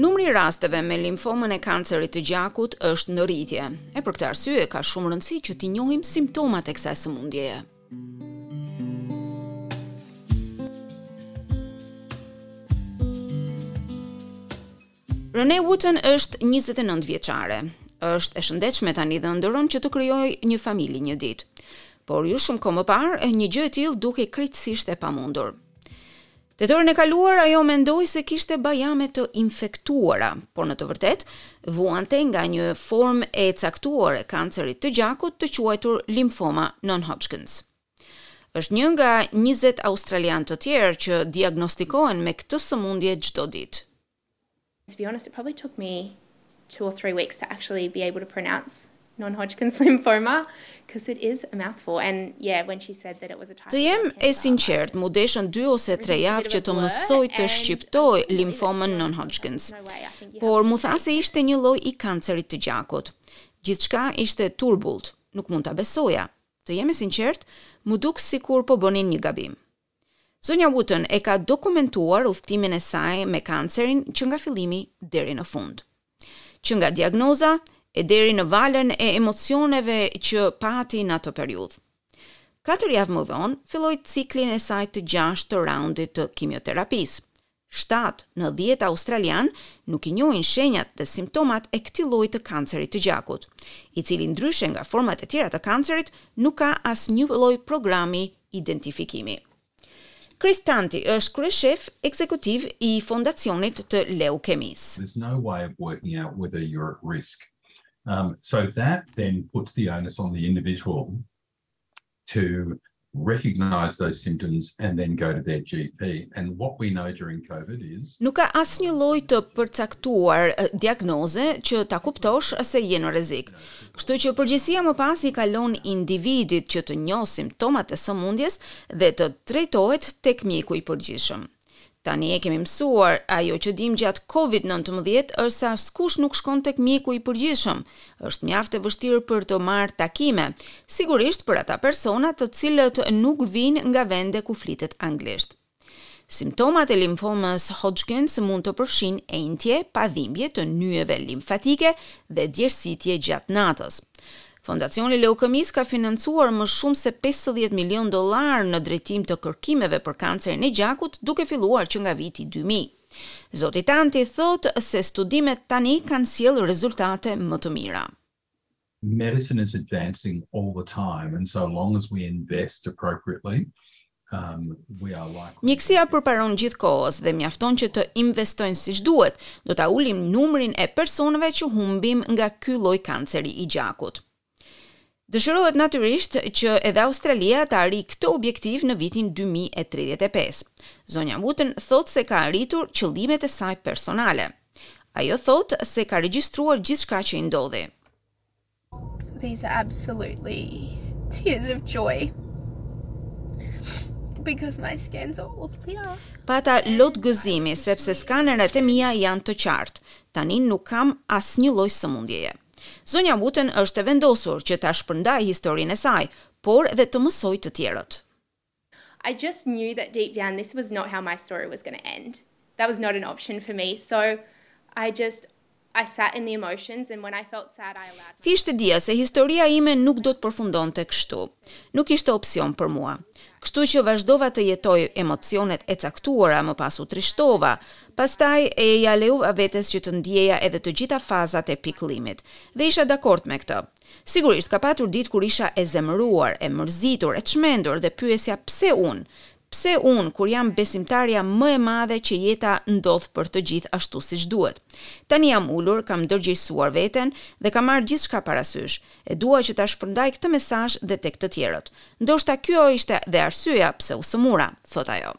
Numri i rasteve me limfomën e kancerit të gjakut është në rritje. E për këtë arsye ka shumë rëndësi që të njohim simptomat e kësaj sëmundjeje. Renee Wooten është 29 vjeçare. Është e shëndetshme tani dhe ëndërron që të krijojë një familje një ditë. Por jo shumë kohë më parë, një gjë e tillë dukej krejtësisht e pamundur. Tetorin e kaluar ajo mendoi se kishte bajame të infektuara, por në të vërtetë vuante nga një formë e caktuar e kancerit të gjakut të quajtur limfoma non-Hodgkins. Është një nga njëzet australianë të tjerë që diagnostikohen me këtë sëmundje çdo ditë. To be honest, it probably took me two or three weeks to actually be able to pronounce non-Hodgkin's lymphoma, cause it is a mouthful and yeah, when she said that it was a type of blood cancer. Të jem e sinqertë, m'u deshën dy ose tre javë që të mësoj të shqiptoj limfomën non-Hodgkin's. Por m'u tha se ishte një lloj i kancerit të gjakut. Gjithçka ishte turbullt, nuk mund ta besoja. Të jem e sinqertë, m'u duk sikur po bënin një gabim. Zonja Wooten e ka dokumentuar udhëtimin e saj me kancerin që nga fillimi deri në fund. Që nga diagnoza e deri në valën e emocioneve që pati në atë periudhë. Katër javë më vonë filloi ciklin e saj të gjashtë të raundit të kimioterapisë, Shtatë në dhjetë australianë nuk i njohin shenjat dhe simptomat e këtij lloji të kancerit të gjakut, i cili ndryshe nga format e tjera të kancerit nuk ka asnjë lloj programi identifikimi. Chris Tanti është kryeshef ekzekutiv i Fondacionit të Leukemisë. There's no way of working out whether you're at risk. So that then puts the onus on the individual to recognize those symptoms and then go to their GP and what we know during covid is Nuk ka asnjë lloj të përcaktuar diagnoze që ta kuptosh se je në rrezik. Kështu që përgjegjësia më pas i kalon individit që të njohë simptomat e sëmundjes dhe të drejtohet tek mjeku i përgjithshëm. Tani e kemi mësuar, ajo që dimë gjatë Covid nëntëmbëdhjetë është se askush nuk shkon tek mjeku i përgjithshëm, është mjaft e vështirë për të marrë takime, sigurisht për ata persona të cilët nuk vijnë nga vende ku flitet anglisht. Simptomat e limfomës Hodgkins mund të përfshijnë enjtje pa dhimbje të nyjeve limfatike dhe djersitje gjatë natës. Fondacioni i Leukemisë ka financuar më shumë se pesëdhjetë milionë dollarë në drejtim të kërkimeve për kancerin e gjakut duke filluar që nga viti dy mijë. Zoti Tanti thotë se studimet tani kanë sjellë rezultate më të mira. Medicine is advancing all the time and so long as we invest appropriately Mjekësia përparon gjithë kohës dhe mjafton që të investojnë siç duhet, do ta ulim numrin e personave që humbim nga ky lloj kanceri i gjakut. Dëshirohet natyrisht që edhe Australia ta arrijë këtë objektiv në vitin dy mijë e tridhjetë e pesë. Zonja Wooten thotë se ka arritur qëllimet e saj personale. Ajo thotë se ka regjistruar gjithçka që i ndodhi. These are absolutely tears of joy. Because my scans are all clear. Pata lot gëzimi sepse skanerat e mia janë të qartë. Tani nuk kam asnjë lloj sëmundjeje. Zonja Wooten është e vendosur që ta shpërndajë historinë e saj, por dhe të mësojë të tjerët. I just knew that deep down this was not how my story was gonna end. That was not an option for me so I just I sat in the emotions and when I felt sad I allowed myself. Thjesht e dija se historia ime nuk do të përfundonte kështu. Nuk ishte opsion për mua. Kështu që vazhdova të jetoj emocionet e caktuara, më pas u trishtova, pastaj e ia lejuva vetes që të ndjeja edhe të gjitha fazat e pikëllimit. Dhe isha dakord me këtë. Sigurisht, ka patur ditë kur isha e zemëruar, e mërzitur, e çmendur dhe pyesja pse unë? Pse unë, kur jam besimtarja më e madhe që jeta ndodh për të gjithë ashtu siç duhet? Tani jam ulur, kam ndërgjegjësuar veten dhe kam marrë gjithçka parasysh. E dua që ta shpërndaj këtë mesazh dhe tek të tjerët. Ndoshta kjo ishte dhe arsyeja pse u sëmura, thotë ajo.